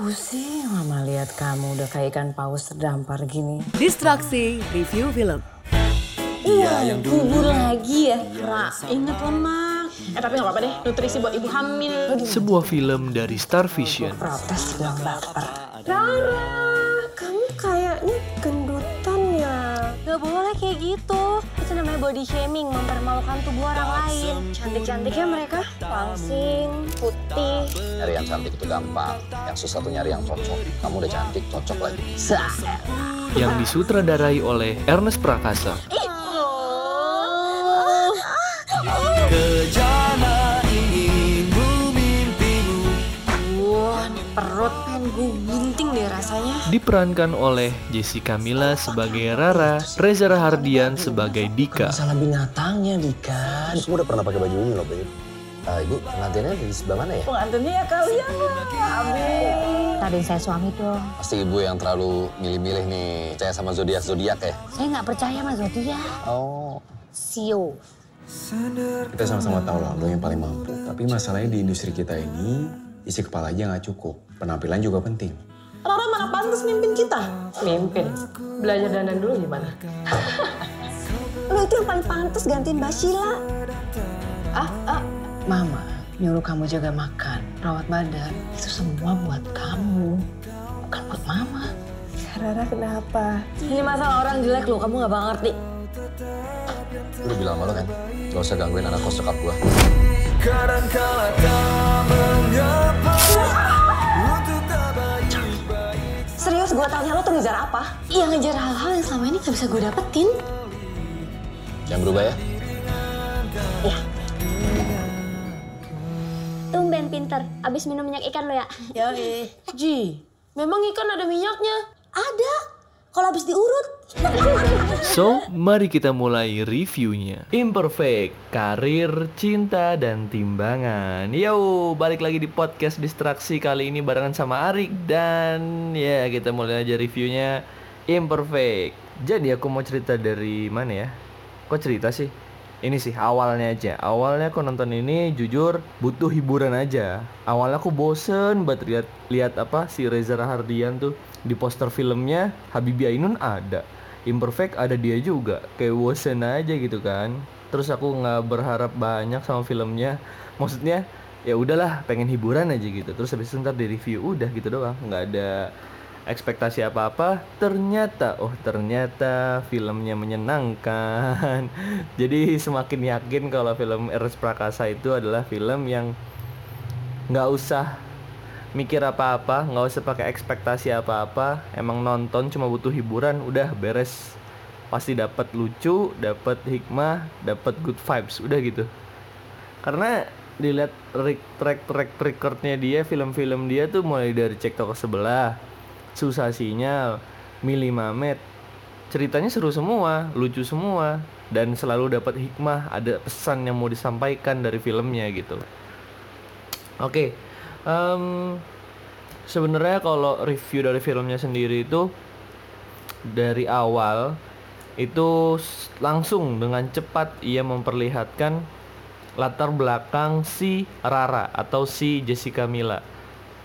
Pusing mama lihat kamu udah kayak ikan paus terdampar gini. Distraksi Review Film. Iya, yang dulu lagi ya. Ra, inget lemak. Eh tapi gak apa-apa deh, nutrisi buat ibu hamil. Sebuah film dari Star Vision. Protes bilang baper. Rara, Itu namanya body shaming, mempermalukan tubuh orang lain. Cantik-cantiknya mereka langsing, putih. Nyari yang cantik itu gampang. Yang susah tuh nyari yang cocok. Kamu udah cantik, cocok lagi. Yang disutradarai oleh Ernest Prakasa. Wah, gue gunting deh rasanya. Diperankan oleh Jessica Mila sebagai Rara, Reza Rahardian sebagai Dika. Masalah binatangnya, Dika. Terus udah pernah pakai baju ini loh, Beb. Uh, ibu, pengantinnya di sebelah mana ya? Pengantinnya ya kalian lah. Amin. Tadi saya suami dong. Pasti ibu yang terlalu milih-milih nih. Percaya sama zodiak-zodiak ya? Saya nggak percaya sama zodiak. Oh. Sio. Kita sama-sama tahu lah lo yang paling mampu. Tapi masalahnya di industri kita ini, isi kepala aja nggak cukup. Penampilan juga penting. Rara mana pantas mimpin kita? Mimpin. Belajar dandan dulu gimana? Lo itu yang paling pantas gantiin Mbak Sheila. Ah, ah. Mama nyuruh kamu jaga makan, rawat badan. Itu semua buat kamu. Bukan buat mama. Rara kenapa? Ini masalah orang jelek lo, kamu gak bakal ngerti. Gue udah bilang sama lo kan? Gak usah gangguin anak kos cokap gue. Serius gue tanya lo tuh ngejar apa? Iya ngejar hal-hal yang selama ini gak bisa gue dapetin. Jangan berubah ya. Tumben pinter, abis minum minyak ikan lo ya? Yoi. Ji, memang ikan ada minyaknya? Ada. Kalau habis diurut. So, mari kita mulai reviewnya. Imperfect, karir, cinta, dan timbangan. Yo, balik lagi di podcast distraksi kali ini barengan sama Arik dan ya kita mulai aja reviewnya Imperfect. Jadi aku mau cerita dari mana ya? Kok cerita sih? Ini sih awalnya aja. Awalnya aku nonton ini jujur butuh hiburan aja. Awalnya aku bosen buat lihat lihat apa si Reza Rahardian tuh di poster filmnya Habibie Ainun ada. Imperfect ada dia juga. Kayak bosen aja gitu kan. Terus aku nggak berharap banyak sama filmnya. Maksudnya ya udahlah pengen hiburan aja gitu. Terus habis itu ntar di review udah gitu doang. nggak ada ekspektasi apa-apa ternyata oh ternyata filmnya menyenangkan jadi semakin yakin kalau film Ernest Prakasa itu adalah film yang nggak usah mikir apa-apa nggak usah pakai ekspektasi apa-apa emang nonton cuma butuh hiburan udah beres pasti dapat lucu dapat hikmah dapat good vibes udah gitu karena dilihat track track recordnya dia film-film dia tuh mulai dari cek toko sebelah susah sinyal, Mili Mamet. Ceritanya seru semua, lucu semua, dan selalu dapat hikmah, ada pesan yang mau disampaikan dari filmnya gitu. Oke, em, sebenarnya kalau review dari filmnya sendiri itu dari awal itu langsung dengan cepat ia memperlihatkan latar belakang si Rara atau si Jessica Mila.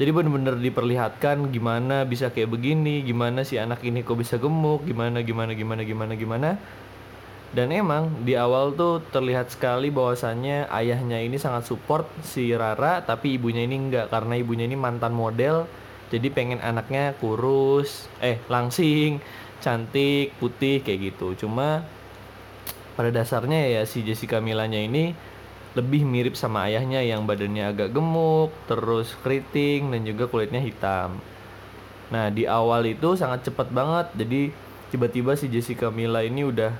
Jadi bener-bener diperlihatkan gimana bisa kayak begini, gimana si anak ini kok bisa gemuk, gimana gimana gimana gimana gimana. Dan emang di awal tuh terlihat sekali bahwasannya ayahnya ini sangat support si Rara, tapi ibunya ini enggak karena ibunya ini mantan model. Jadi pengen anaknya kurus, eh langsing, cantik, putih kayak gitu. Cuma pada dasarnya ya si Jessica Milanya ini lebih mirip sama ayahnya yang badannya agak gemuk, terus keriting dan juga kulitnya hitam. Nah di awal itu sangat cepat banget, jadi tiba-tiba si Jessica Mila ini udah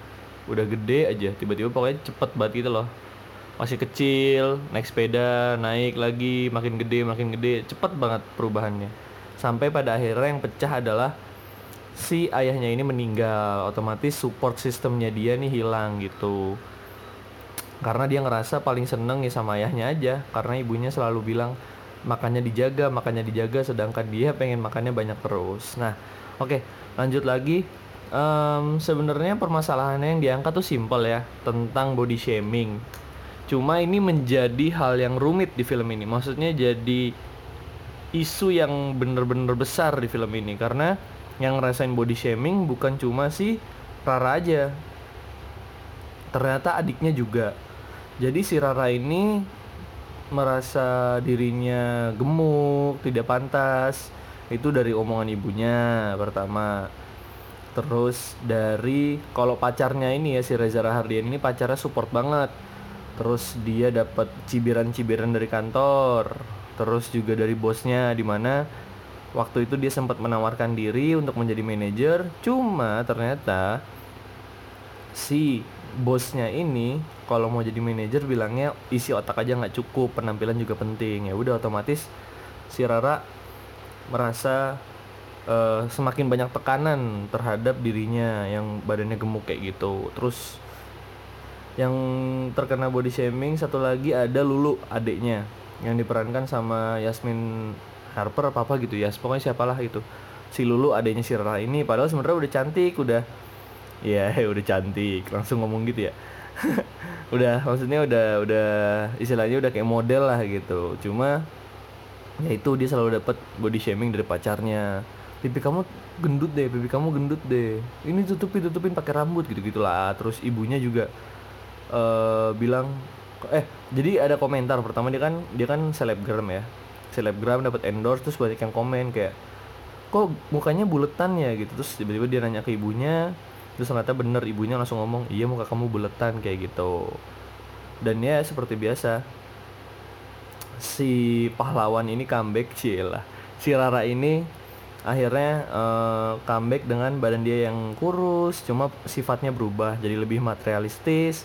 udah gede aja, tiba-tiba pokoknya cepet banget gitu loh. Masih kecil, naik sepeda, naik lagi, makin gede, makin gede, cepet banget perubahannya. Sampai pada akhirnya yang pecah adalah si ayahnya ini meninggal, otomatis support sistemnya dia nih hilang gitu. Karena dia ngerasa paling seneng ya sama ayahnya aja. Karena ibunya selalu bilang makannya dijaga makannya dijaga sedangkan dia pengen makannya banyak terus. Nah oke lanjut lagi Em, sebenarnya permasalahannya yang diangkat tuh simpel ya tentang body shaming. Cuma ini menjadi hal yang rumit di film ini. Maksudnya jadi isu yang bener-bener besar di film ini. Karena yang ngerasain body shaming bukan cuma si Rara aja. Ternyata adiknya juga. Jadi si Rara ini merasa dirinya gemuk tidak pantas. Itu dari omongan ibunya pertama terus dari kalau pacarnya ini ya si Reza Rahardian ini pacarnya support banget. Terus dia dapat cibiran-cibiran dari kantor. Terus juga dari bosnya di mana waktu itu dia sempat menawarkan diri untuk menjadi manajer. Cuma ternyata si bosnya ini kalau mau jadi manajer bilangnya isi otak aja nggak cukup penampilan juga penting. Ya udah otomatis si Rara merasa eh, semakin banyak tekanan terhadap dirinya yang badannya gemuk kayak gitu. Terus yang terkena body shaming satu lagi ada Lulu adiknya yang diperankan sama Yasmin Harper apa apa gitu ya pokoknya siapalah itu si Lulu adiknya si Rara ini padahal sebenarnya udah cantik udah ya udah cantik langsung ngomong gitu ya. Udah maksudnya udah udah istilahnya udah kayak model lah gitu. Cuma ya itu dia selalu dapat body shaming dari pacarnya pipi kamu gendut deh pipi kamu gendut deh. Ini tutupin tutupin pakai rambut gitu gitulah terus ibunya juga eh bilang eh jadi ada komentar. Pertama dia kan dia kan selebgram ya. Selebgram dapat endorse terus banyak yang komen kayak kok mukanya buletan ya? Gitu. Terus tiba-tiba dia nanya ke ibunya terus ternyata bener ibunya langsung ngomong iya muka kamu buletan kayak gitu. Dan ya seperti biasa si pahlawan ini comeback lah si Rara ini akhirnya eh, comeback dengan badan dia yang kurus cuma sifatnya berubah jadi lebih materialistis.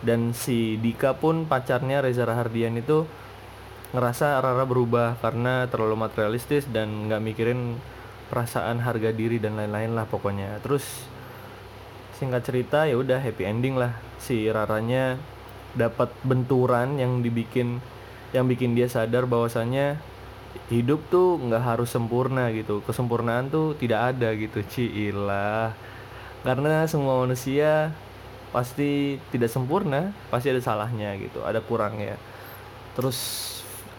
Dan si Dika pun pacarnya Reza Rahardian itu ngerasa Rara berubah karena terlalu materialistis dan nggak mikirin perasaan harga diri dan lain-lain lah pokoknya. Terus singkat cerita ya udah happy ending lah. Si Raranya dapat benturan yang dibikin yang bikin dia sadar bahwasannya hidup tuh nggak harus sempurna gitu. Kesempurnaan tuh tidak ada gitu cilah karena semua manusia pasti tidak sempurna pasti ada salahnya gitu ada kurangnya. Terus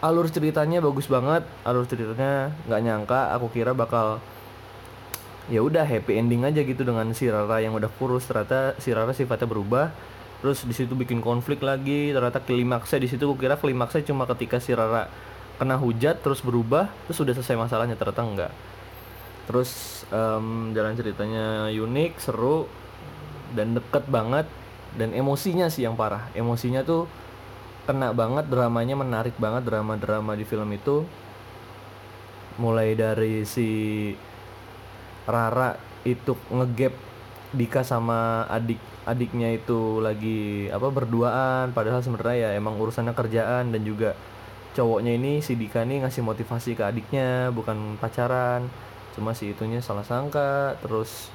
alur ceritanya bagus banget. Alur ceritanya nggak nyangka aku kira bakal ya udah happy ending aja gitu dengan si Rara yang udah kurus. Ternyata si Rara sifatnya berubah. Terus di situ bikin konflik lagi. Ternyata klimaksnya di situ kira klimaksnya cuma ketika si Rara kena hujat terus berubah terus udah selesai masalahnya ternyata enggak. Terus em, jalan ceritanya unik seru dan deket banget dan emosinya sih yang parah. Emosinya tuh kena banget dramanya menarik banget drama-drama di film itu. Mulai dari si Rara itu ngegap Dika sama adik adiknya itu lagi apa berduaan padahal sebenarnya ya emang urusannya kerjaan dan juga cowoknya ini si Dika nih ngasih motivasi ke adiknya bukan pacaran. Cuma si itunya salah sangka terus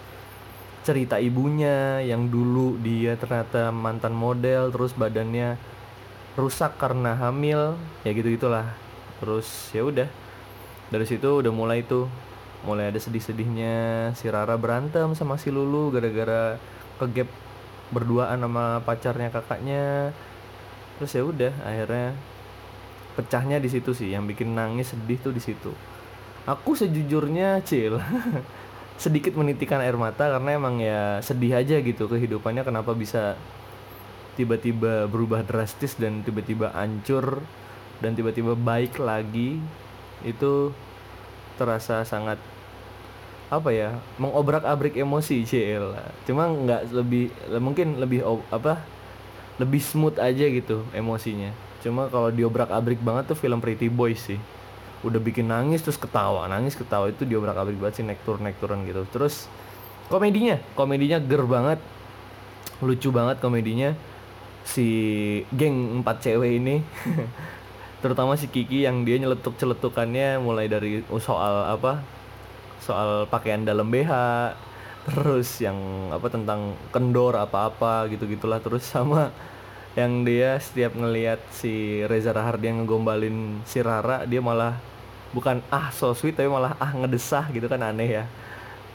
cerita ibunya yang dulu dia ternyata mantan model terus badannya rusak karena hamil ya gitu gitulah terus ya udah dari situ udah mulai tuh mulai ada sedih-sedihnya. Si Rara berantem sama si Lulu gara-gara kegap berduaan sama pacarnya kakaknya. Terus ya udah akhirnya pecahnya di situ sih yang bikin nangis sedih tuh di situ. Aku sejujurnya cil sedikit menitikan air mata karena emang ya sedih aja gitu kehidupannya kenapa bisa tiba-tiba berubah drastis dan tiba-tiba hancur dan tiba-tiba baik lagi itu terasa sangat apa ya mengobrak-abrik emosi cil cuma nggak lebih mungkin lebih apa lebih smooth aja gitu emosinya cuma kalau diobrak-abrik banget tuh film Pretty Boys sih. Udah bikin nangis terus ketawa. Nangis ketawa itu diobrak-abrik banget sih naik turun gitu. Terus komedinya. Komedinya ger banget. Lucu banget komedinya. Si geng empat cewek ini terutama si Kiki yang dia nyeletuk celetukannya mulai dari soal apa soal pakaian dalam BH terus yang apa tentang kendor apa-apa gitu gitulah terus sama yang dia setiap ngelihat si Reza Rahardian ngegombalin si Rara dia malah bukan ah so sweet tapi malah ah ngedesah gitu kan aneh ya.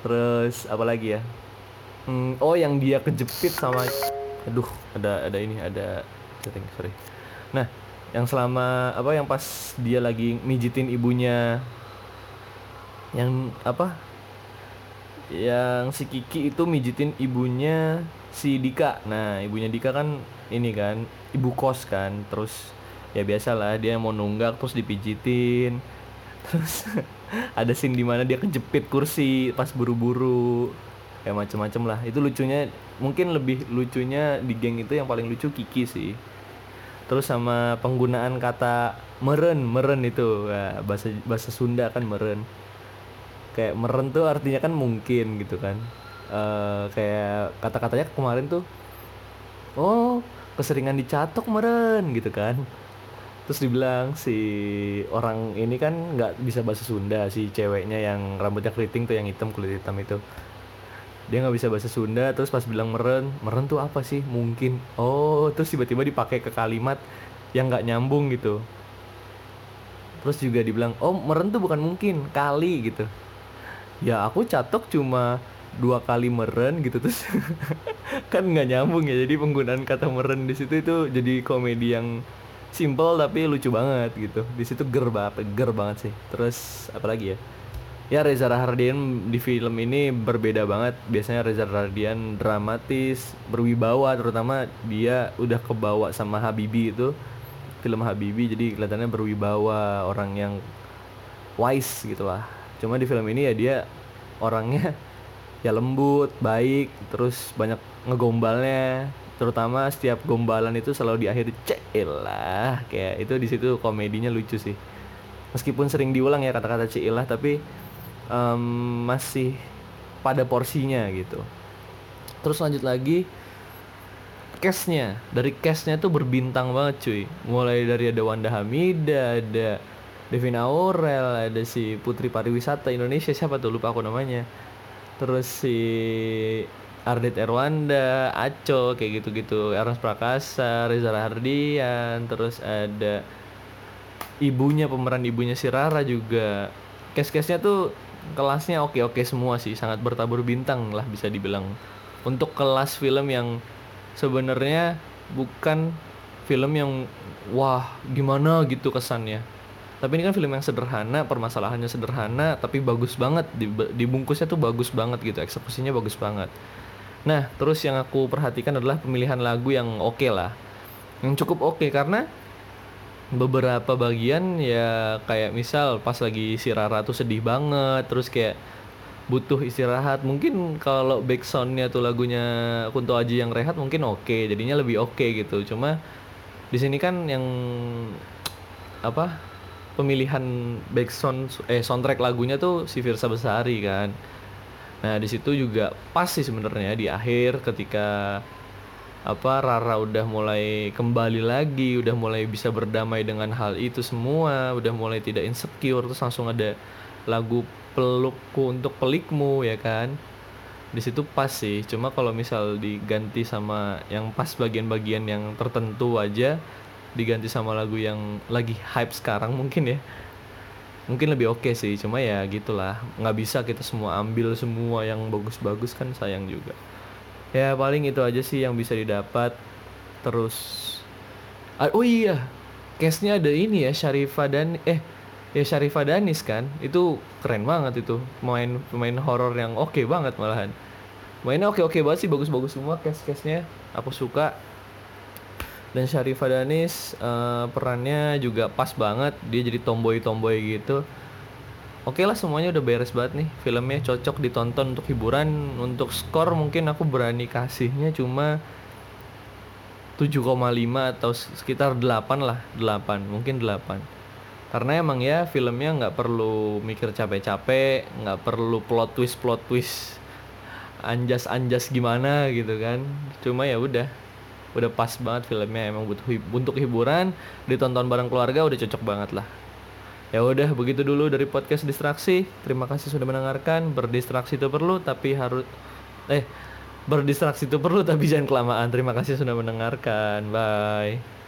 Terus apa lagi ya? Hmm, oh yang dia kejepit sama aduh ada ada ini ada setting sorry. Nah yang selama apa yang pas dia lagi mijitin ibunya yang apa yang si Kiki itu mijitin ibunya si Dika. Nah ibunya Dika kan ini kan ibu kos kan. Terus ya biasalah dia mau nunggak terus dipijitin. Terus ada scene di mana dia kejepit kursi pas buru-buru. Ya macem-macem lah. Itu lucunya mungkin lebih lucunya di geng itu yang paling lucu Kiki sih. Terus sama penggunaan kata meren meren itu. Ya, bahasa bahasa Sunda kan meren. Kayak meren tuh artinya kan mungkin gitu kan Eh, kayak kata-katanya kemarin tuh oh keseringan dicatok meren gitu kan. Terus dibilang si orang ini kan nggak bisa bahasa Sunda si ceweknya yang rambutnya keriting tuh yang hitam kulit hitam itu. Dia nggak bisa bahasa Sunda terus pas bilang meren meren tuh apa sih? Mungkin. Oh terus tiba-tiba dipakai ke kalimat yang nggak nyambung gitu. Terus juga dibilang oh meren tuh bukan mungkin kali gitu. Ya aku catok cuma dua kali meren gitu terus kan nggak nyambung ya jadi penggunaan kata meren di situ itu jadi komedi yang simple tapi lucu banget gitu. Di situ ger banget ger banget sih. Terus apalagi ya? Ya Reza Rahardian di film ini berbeda banget. Biasanya Reza Rahardian dramatis berwibawa terutama dia udah kebawa sama Habibi itu. Film Habibi jadi kelihatannya berwibawa orang yang wise gitu lah cuma di film ini ya dia orangnya ya lembut baik terus banyak ngegombalnya. Terutama setiap gombalan itu selalu diakhiri lah kayak itu di situ komedinya lucu sih. Meskipun sering diulang ya kata-kata lah tapi em, masih pada porsinya gitu. Terus lanjut lagi castnya dari castnya tuh berbintang banget cuy. Mulai dari ada Wanda Hamida ada Devina Aurel ada si Putri Pariwisata Indonesia siapa tuh? Lupa aku namanya terus si Ardit Erwanda, Aco kayak gitu-gitu, Ernest Prakasa, Reza Rahardian, terus ada ibunya pemeran ibunya si Rara juga. Case-case-nya tuh kelasnya oke-oke semua sih, sangat bertabur bintang lah bisa dibilang. Untuk kelas film yang sebenarnya bukan film yang wah gimana gitu kesannya tapi ini kan film yang sederhana permasalahannya sederhana tapi bagus banget. Di- dibungkusnya tuh bagus banget gitu eksekusinya bagus banget. Nah terus yang aku perhatikan adalah pemilihan lagu yang oke lah. Yang cukup oke karena beberapa bagian ya kayak misal pas lagi si Rara tuh sedih banget terus kayak butuh istirahat. Mungkin kalau backsoundnya tuh lagunya Kunto Aji yang rehat mungkin oke jadinya lebih oke gitu. Cuma di sini kan yang apa pemilihan backsound eh soundtrack lagunya tuh si Virsa Besari kan nah di situ juga pas sih sebenarnya di akhir ketika apa Rara udah mulai kembali lagi, udah mulai bisa berdamai dengan hal itu semua, udah mulai tidak insecure, terus langsung ada lagu pelukku untuk pelikmu ya kan. Di situ pas sih, cuma kalau misal diganti sama yang pas bagian-bagian yang tertentu aja, diganti sama lagu yang lagi hype sekarang mungkin ya. Mungkin lebih oke sih, cuma ya gitulah, nggak bisa kita semua ambil semua yang bagus-bagus kan sayang juga. Ya paling itu aja sih yang bisa didapat. Terus Ah, oh iya case-nya ada ini ya Syarifah dan eh ya Syarifah Danis kan? Itu keren banget itu main pemain horor yang oke banget malahan. Mainnya oke oke banget sih bagus bagus semua case case nya aku suka dan Syarifah Danis eh, perannya juga pas banget. Dia jadi tomboy tomboy gitu. Oke lah semuanya udah beres banget nih. Filmnya cocok ditonton untuk hiburan. Untuk skor mungkin aku berani kasihnya cuma 7,5 atau sekitar 8 lah. 8 mungkin 8 Karena emang ya filmnya nggak perlu mikir capek-capek nggak perlu plot twist plot twist Anjas-anjas gimana gitu kan. Cuma ya udah udah pas banget filmnya emang butuh untuk hiburan ditonton bareng keluarga udah cocok banget lah Ya udah begitu dulu dari podcast distraksi. Terima kasih sudah mendengarkan. Berdistraksi itu perlu tapi harus eh berdistraksi itu perlu tapi jangan kelamaan. Terima kasih sudah mendengarkan. Bye.